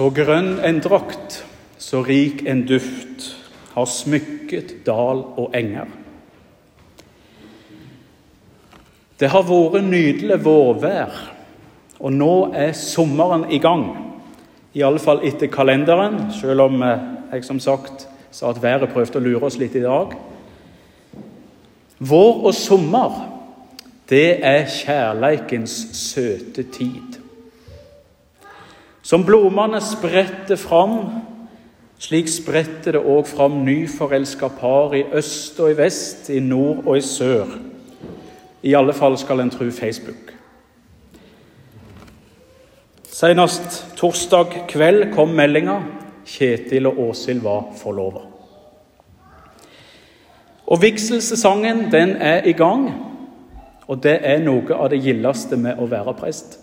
Så grønn en drakt, så rik en duft, har smykket dal og enger. Det har vært nydelig vårvær, og nå er sommeren i gang. I alle fall etter kalenderen, selv om eh, jeg som sagt sa at været prøvde å lure oss litt i dag. Vår og sommer, det er kjærleikens søte tid. Som blomstene spretter fram, slik spretter det òg fram nyforelska par i øst og i vest, i nord og i sør. I alle fall skal en tro Facebook. Senest torsdag kveld kom meldinga Kjetil og Åshild var forlova. Og Vigselssesongen den er i gang, og det er noe av det gildeste med å være prest.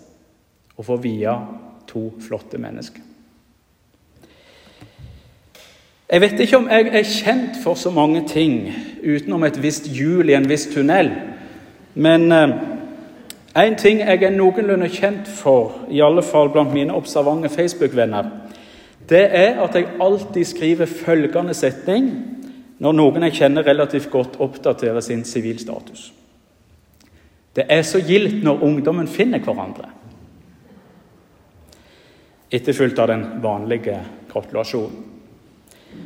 Å få vie to flotte mennesker. Jeg vet ikke om jeg er kjent for så mange ting utenom et visst hjul i en viss tunnel. Men én eh, ting jeg er noenlunde kjent for, i alle fall blant mine observante Facebook-venner, det er at jeg alltid skriver følgende setning når noen jeg kjenner relativt godt, oppdaterer sin sivilstatus. Det er så gildt når ungdommen finner hverandre etterfulgt av den vanlige gratulasjonen.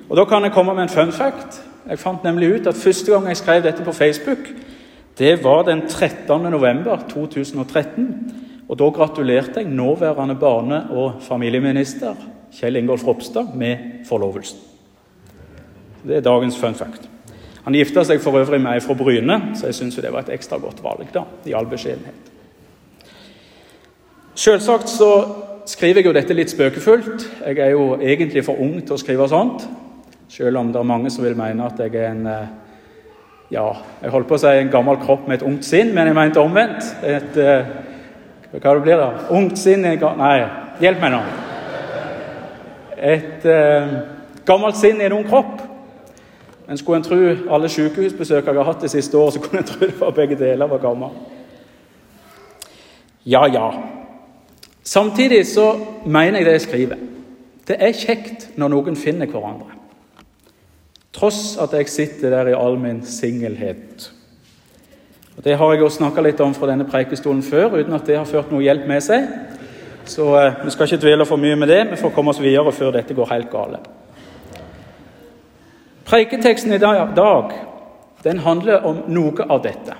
Og Da kan jeg komme med en fun fact. Jeg fant nemlig ut at Første gang jeg skrev dette på Facebook, det var den 13. november 2013. Og Da gratulerte jeg nåværende barne- og familieminister Kjell Ingolf Ropstad med forlovelsen. Det er dagens fun fact. Han gifta seg for øvrig med ei fra Bryne, så jeg syns det var et ekstra godt valg. da, i all beskjedenhet. Selvsagt så skriver jeg jo dette litt spøkefullt. Jeg er jo egentlig for ung til å skrive sånt. Selv om det er mange som vil mene at jeg er en eh, ja, jeg holdt på å si en gammel kropp med et ungt sinn, men jeg mente omvendt. Et, uh, hva det blir da? Ungt sinn Nei, hjelp meg nå. Et uh, gammelt sinn i en ung kropp. Men skulle en tro alle sykehusbesøk jeg har hatt det siste året, så kunne en tro det var begge deler var gammel. Ja, ja. Samtidig så mener jeg det jeg skriver. Det er kjekt når noen finner hverandre. Tross at jeg sitter der i all min singelhet. Og Det har jeg jo snakka litt om fra denne preikestolen før, uten at det har ført noe hjelp med seg. Så eh, vi skal ikke dvele for mye med det. Vi får komme oss videre før dette går helt galt. Preiketeksten i dag den handler om noe av dette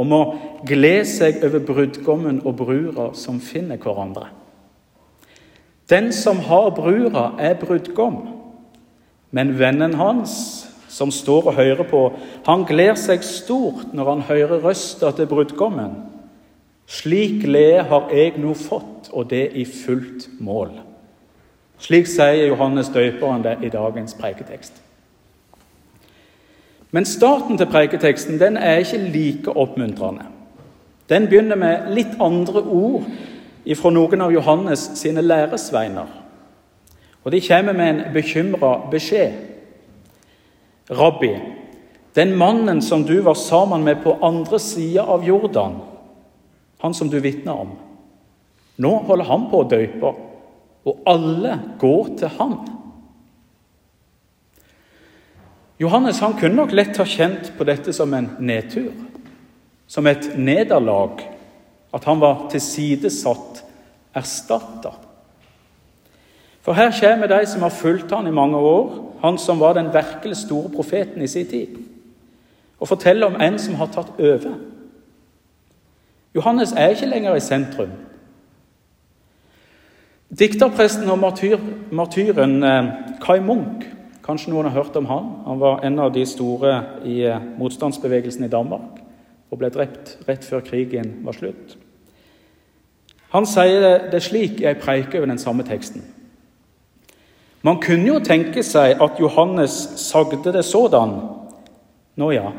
om å glede seg over brudgommen og brura som finner hverandre. Den som har brura, er brudgom, men vennen hans, som står og hører på, han gleder seg stort når han hører røsta til brudgommen. Slik glede har jeg nå fått, og det i fullt mål. Slik sier Johannes døperen det i dagens preiketekst. Men starten til preiketeksten den er ikke like oppmuntrende. Den begynner med litt andre ord fra noen av Johannes sine læresveiner. Og de kommer med en bekymra beskjed. Rabbi, den mannen som du var sammen med på andre sida av Jordan, han som du vitna om, nå holder han på å døype, og alle går til han. Johannes han kunne nok lett ha kjent på dette som en nedtur, som et nederlag. At han var tilsidesatt, erstatta. For her kommer de som har fulgt han i mange år, han som var den virkelig store profeten i sin tid, og forteller om en som har tatt over. Johannes er ikke lenger i sentrum. Dikterpresten og martyr, martyren eh, Kai Munch Kanskje noen har hørt om han. Han var en av de store i eh, motstandsbevegelsen i Danmark og ble drept rett før krigen var slutt. Han sier det slik i ei preike over den samme teksten. Man kunne jo tenke seg at Johannes sagde det sådan. Nå ja,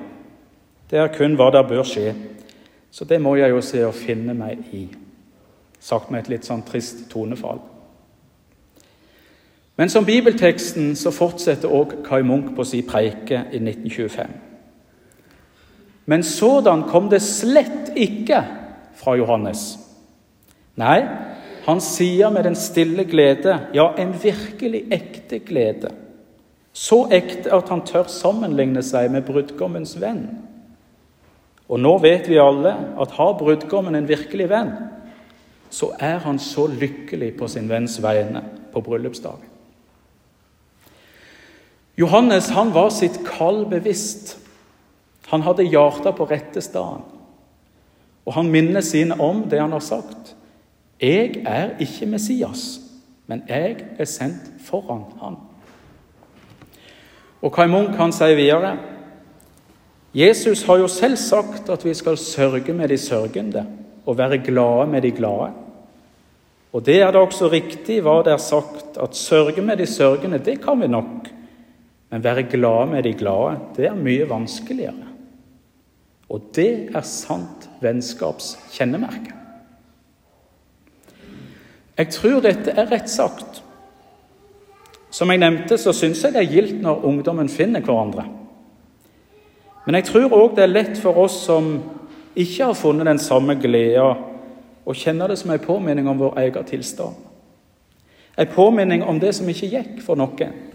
det er kun hva der bør skje. Så det må jeg jo se og finne meg i. Sagt med et litt sånn trist tonefall. Men som bibelteksten så fortsetter også Kai Munch på sin preike i 1925. Men sådan kom det slett ikke fra Johannes. Nei, Han sier med den stille glede, ja, en virkelig ekte glede. Så ekte at han tør sammenligne seg med brudgommens venn. Og nå vet vi alle at har brudgommen en virkelig venn, så er han så lykkelig på sin venns vegne på bryllupsdagen. Johannes han var sitt kall bevisst. Han hadde hjertet på rette stedet. Og han minner sine om det han har sagt. Jeg er ikke Messias, men jeg er sendt foran han. Og Kai Munch han sier videre Jesus har jo selv sagt at vi skal sørge med de sørgende og være glade med de glade. Og det er da også riktig hva det er sagt, at sørge med de sørgende, det kan vi nok. Men være glad med de glade, det er mye vanskeligere. Og det er sant vennskapskjennemerke. Jeg tror dette er rett sagt. Som jeg nevnte, så syns jeg det er gildt når ungdommen finner hverandre. Men jeg tror òg det er lett for oss som ikke har funnet den samme gleda, å kjenne det som en påminning om vår egen tilstand. En påminning om det som ikke gikk for noen.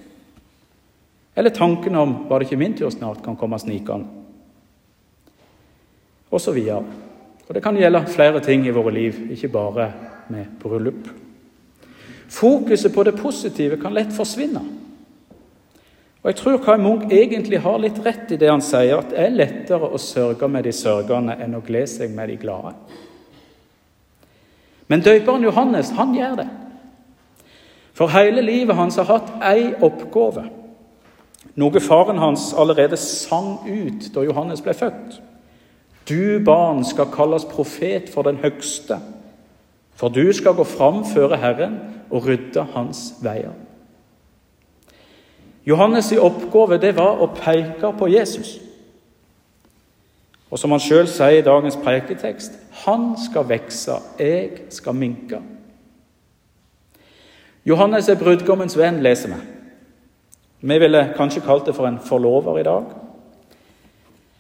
Eller tanken om 'var det ikke min tur snart', kan komme snikende. Og så videre. Og det kan gjelde flere ting i våre liv, ikke bare med bryllup. Fokuset på det positive kan lett forsvinne. Og Jeg tror Kai Munch egentlig har litt rett i det han sier, at det er lettere å sørge med de sørgende enn å glede seg med de glade. Men døperen Johannes han gjør det. For hele livet hans har hatt ei oppgave, noe faren hans allerede sang ut da Johannes ble født. Du barn skal kalles profet for den høgste, for du skal gå fram føre Herren og rydde hans veier. Johannes' i oppgave det var å peke på Jesus. Og som han sjøl sier i dagens preiketekst han skal vokse, jeg skal minke. Johannes er brudgommens venn, leser vi. Vi ville kanskje kalt det for en forlover i dag.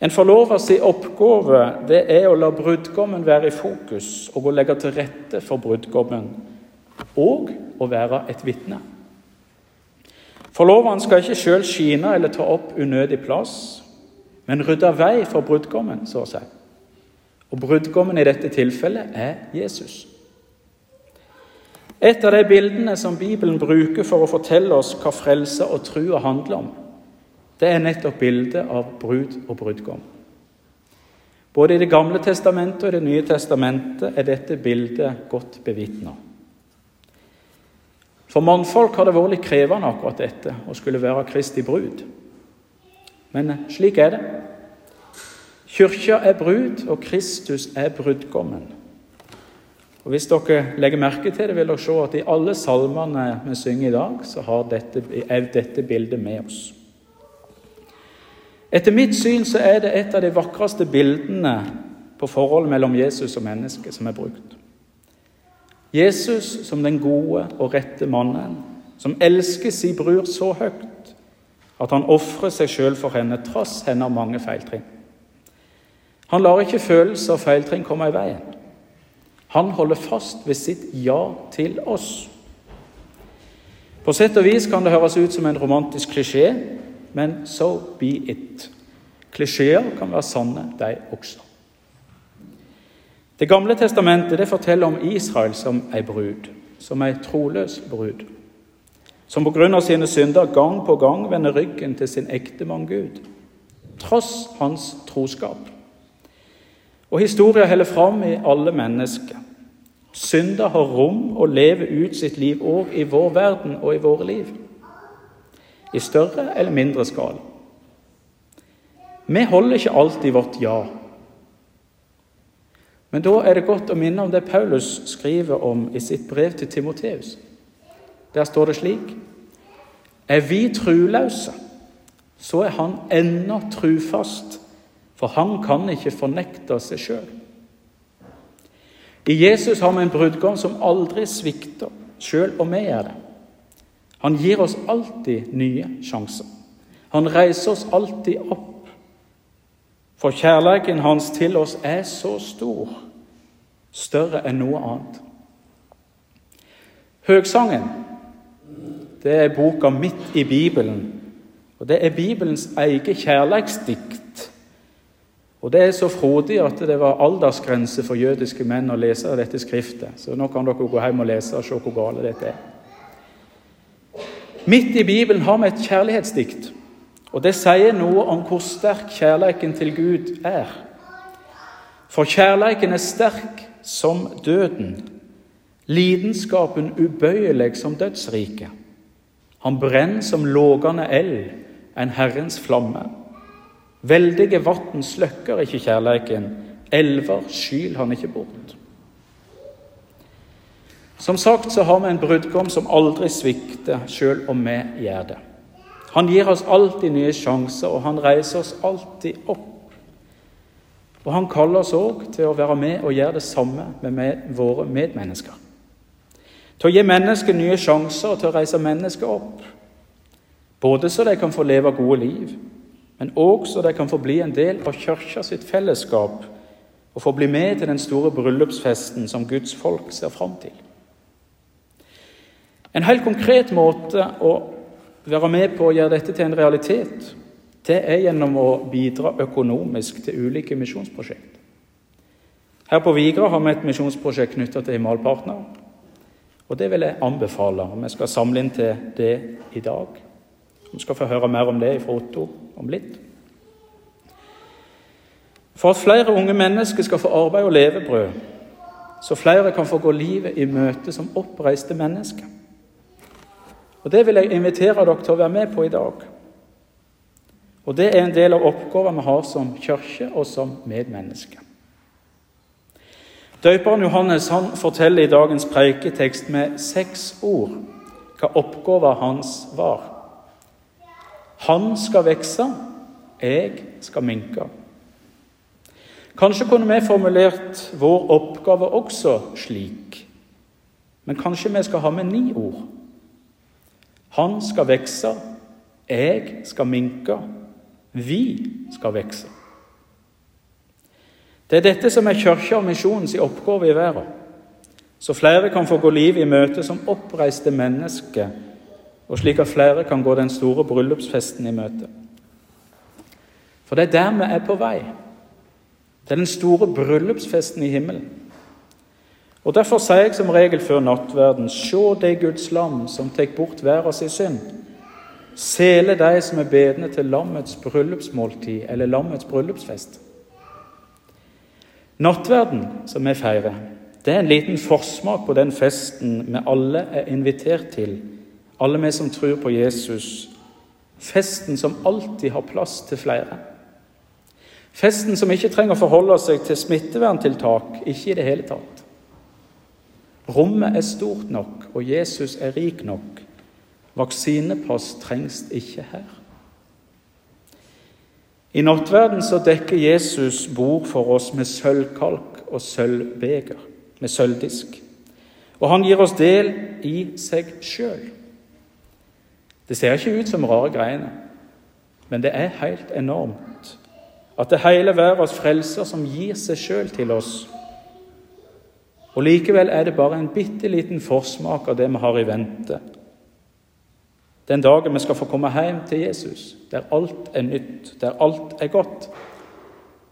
En forlovers oppgave det er å la brudgommen være i fokus og å legge til rette for brudgommen, og å være et vitne. Forloveren skal ikke sjøl skine eller ta opp unødig plass, men rydde vei for brudgommen, så å si. Og brudgommen i dette tilfellet er Jesus. Et av de bildene som Bibelen bruker for å fortelle oss hva frelse og trua handler om, det er nettopp bildet av brud og brudgom. Både i Det gamle testamentet og i Det nye testamentet er dette bildet godt bevitna. For mannfolk har det vært litt krevende akkurat dette, å skulle være Kristi brud. Men slik er det. Kyrkja er brud, og Kristus er brudgommen. Og Hvis dere legger merke til det, vil dere se at i alle salmene vi synger i dag, så dette, er dette bildet med oss. Etter mitt syn så er det et av de vakreste bildene på forholdet mellom Jesus og mennesket som er brukt. Jesus som den gode og rette mannen, som elsker sin bror så høyt at han ofrer seg sjøl for henne, trass henne mange feiltrinn. Han lar ikke følelser og feiltrinn komme i veien. Han holder fast ved sitt ja til oss. På sett og vis kan det høres ut som en romantisk klisjé, men so be it. Klisjeer kan være sanne, de også. Det gamle testamentet det forteller om Israel som ei brud, som ei troløs brud, som pga. sine synder gang på gang vender ryggen til sin ektemann Gud, tross hans troskap. Og historien holder fram i alle mennesker. Synder har rom og lever ut sitt liv òg i vår verden og i våre liv. I større eller mindre skala. Vi holder ikke alltid vårt ja men da er det godt å minne om det Paulus skriver om i sitt brev til Timoteus. Der står det slik Er vi truløse, så er han ennå trufast, for han kan ikke fornekte seg sjøl. I Jesus har vi en brudgom som aldri svikter, sjøl om vi er det. Han gir oss alltid nye sjanser. Han reiser oss alltid opp. For kjærligheten hans til oss er så stor større enn noe annet. Høgsangen det er boka midt i Bibelen. Og Det er Bibelens eget kjærleiksdikt. Og Det er så frodig at det var aldersgrense for jødiske menn å lese dette skriftet. Så nå kan dere gå hjem og lese og se hvor gale dette er. Midt i Bibelen har vi et kjærlighetsdikt. Og det sier noe om hvor sterk kjærleiken til Gud er. For kjærleiken er sterk som døden, lidenskapen ubøyelig som dødsriket. Han brenner som lågende eld, en Herrens flamme. Veldige vann slukker ikke kjærleiken, elver skyl han ikke bort. Som sagt så har vi en brudgom som aldri svikter, sjøl om vi gjør det. Han gir oss alltid nye sjanser, og han reiser oss alltid opp. Og han kaller oss òg til å være med og gjøre det samme med våre medmennesker. Til å gi mennesker nye sjanser og til å reise mennesker opp. Både så de kan få leve gode liv, men òg så de kan få bli en del av kirka sitt fellesskap og få bli med til den store bryllupsfesten som Guds folk ser fram til. En helt konkret måte å være med på å gjøre dette til en realitet, det er gjennom å bidra økonomisk til ulike misjonsprosjekt. Her på Vigra har vi et misjonsprosjekt knytta til Himalpartner. Og det vil jeg anbefale. og Vi skal samle inn til det i dag. Vi skal få høre mer om det fra Otto om litt. For at flere unge mennesker skal få arbeid og levebrød, så flere kan få gå livet i møte som oppreiste mennesker, og Det vil jeg invitere dere til å være med på i dag. Og Det er en del av oppgaven vi har som kirke og som medmennesker. Døperen Johannes han forteller i dagens preiketekst med seks ord hva oppgaven hans var. Han skal vokse, jeg skal minke. Kanskje kunne vi formulert vår oppgave også slik, men kanskje vi skal ha med ni ord. Han skal vokse, jeg skal minke, vi skal vokse. Det er dette som er Kirka og misjonens oppgave i verden. Så flere kan få gå livet i møte som oppreiste mennesker, og slik at flere kan gå den store bryllupsfesten i møte. For det er der vi er på vei. Det er den store bryllupsfesten i himmelen. Og Derfor sier jeg som regel før nattverden Se det Guds lam som tar bort verdens synd. Sele de som er bedne til lammets bryllupsmåltid eller lammets bryllupsfest. Nattverden som vi feirer, det er en liten forsmak på den festen vi alle er invitert til, alle vi som tror på Jesus. Festen som alltid har plass til flere. Festen som ikke trenger å forholde seg til smitteverntiltak, ikke i det hele tatt. Rommet er stort nok, og Jesus er rik nok. Vaksinepass trengs ikke her. I nattverden så dekker Jesus bord for oss med sølvkalk og sølvbeger, med sølvdisk. Og han gir oss del i seg sjøl. Det ser ikke ut som rare greiene, men det er helt enormt at det hele verdens frelser som gir seg sjøl til oss og Likevel er det bare en bitte liten forsmak av det vi har i vente. Den dagen vi skal få komme hjem til Jesus, der alt er nytt, der alt er godt.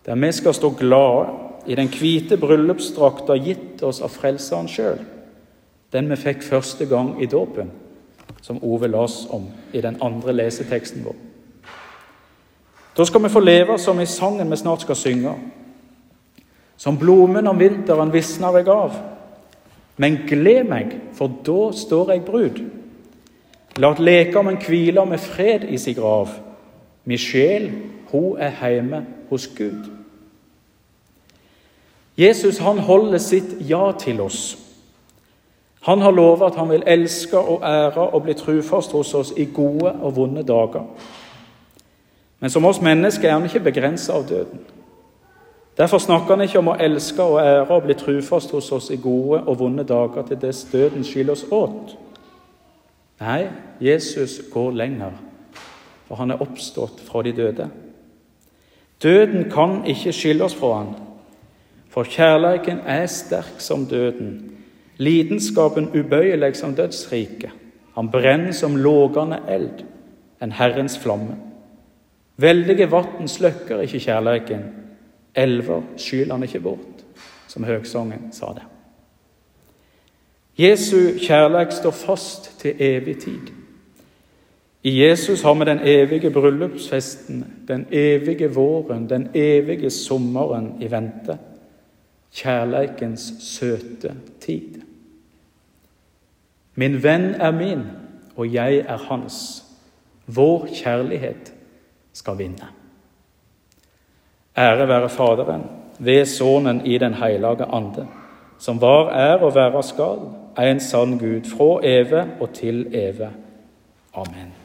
Der vi skal stå glade i den hvite bryllupsdrakta gitt oss av Frelseren sjøl. Den vi fikk første gang i dåpen, som Ove las om i den andre leseteksten vår. Da skal vi få leve som i sangen vi snart skal synge. Som blomen om vinteren visner jeg av. Men gled meg, for da står jeg brud. La lekermen hvile med fred i sin grav. Min sjel, hun er hjemme hos Gud. Jesus han holder sitt ja til oss. Han har lovet at han vil elske og ære og bli trufast hos oss i gode og vonde dager. Men som oss mennesker er han ikke begrensa av døden. Derfor snakker han ikke om å elske og ære og bli trufast hos oss i gode og vonde dager til dess døden skiller oss åt. Nei, Jesus går lenger, for han er oppstått fra de døde. Døden kan ikke skille oss fra han, for kjærleiken er sterk som døden. Lidenskapen ubøyelig som dødsriket. Han brenner som lågende eld, en Herrens flamme. Veldige vatn sløkker ikke kjærleiken, elver skyler han ikke bort, som høgsongen sa det. Jesu kjærleik står fast til evig tid. I Jesus har vi den evige bryllupsfesten, den evige våren, den evige sommeren i vente. Kjærleikens søte tid. Min venn er min, og jeg er hans. Vår kjærlighet skal vinne. Ære være Faderen, ved Sønnen i Den hellige ande, som var, er og være skal, en sann Gud, fra evig og til evig. Amen.